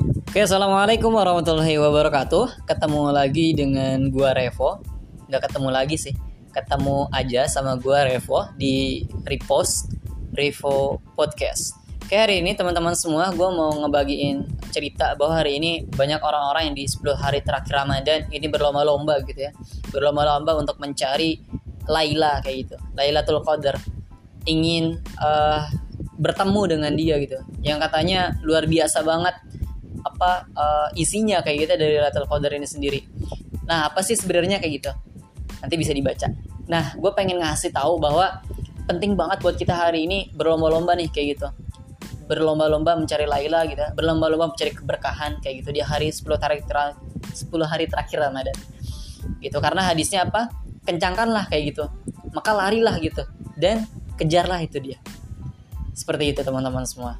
Oke, assalamualaikum warahmatullahi wabarakatuh. Ketemu lagi dengan gua Revo. Nggak ketemu lagi sih, ketemu aja sama gua Revo di repost Revo Podcast. Oke, hari ini teman-teman semua, gua mau ngebagiin cerita bahwa hari ini banyak orang-orang yang di 10 hari terakhir Ramadan ini berlomba-lomba gitu ya. Berlomba-lomba untuk mencari Laila kayak gitu. Lailatul Qadar. Ingin uh, bertemu dengan dia gitu. Yang katanya luar biasa banget apa uh, isinya kayak gitu dari Lailatul Qadar ini sendiri. Nah, apa sih sebenarnya kayak gitu? Nanti bisa dibaca. Nah, gue pengen ngasih tahu bahwa penting banget buat kita hari ini berlomba-lomba nih kayak gitu berlomba-lomba mencari Laila gitu berlomba-lomba mencari keberkahan kayak gitu di hari 10 hari terakhir 10 hari terakhir Ramadan gitu karena hadisnya apa kencangkanlah kayak gitu maka larilah gitu dan kejarlah itu dia seperti itu teman-teman semua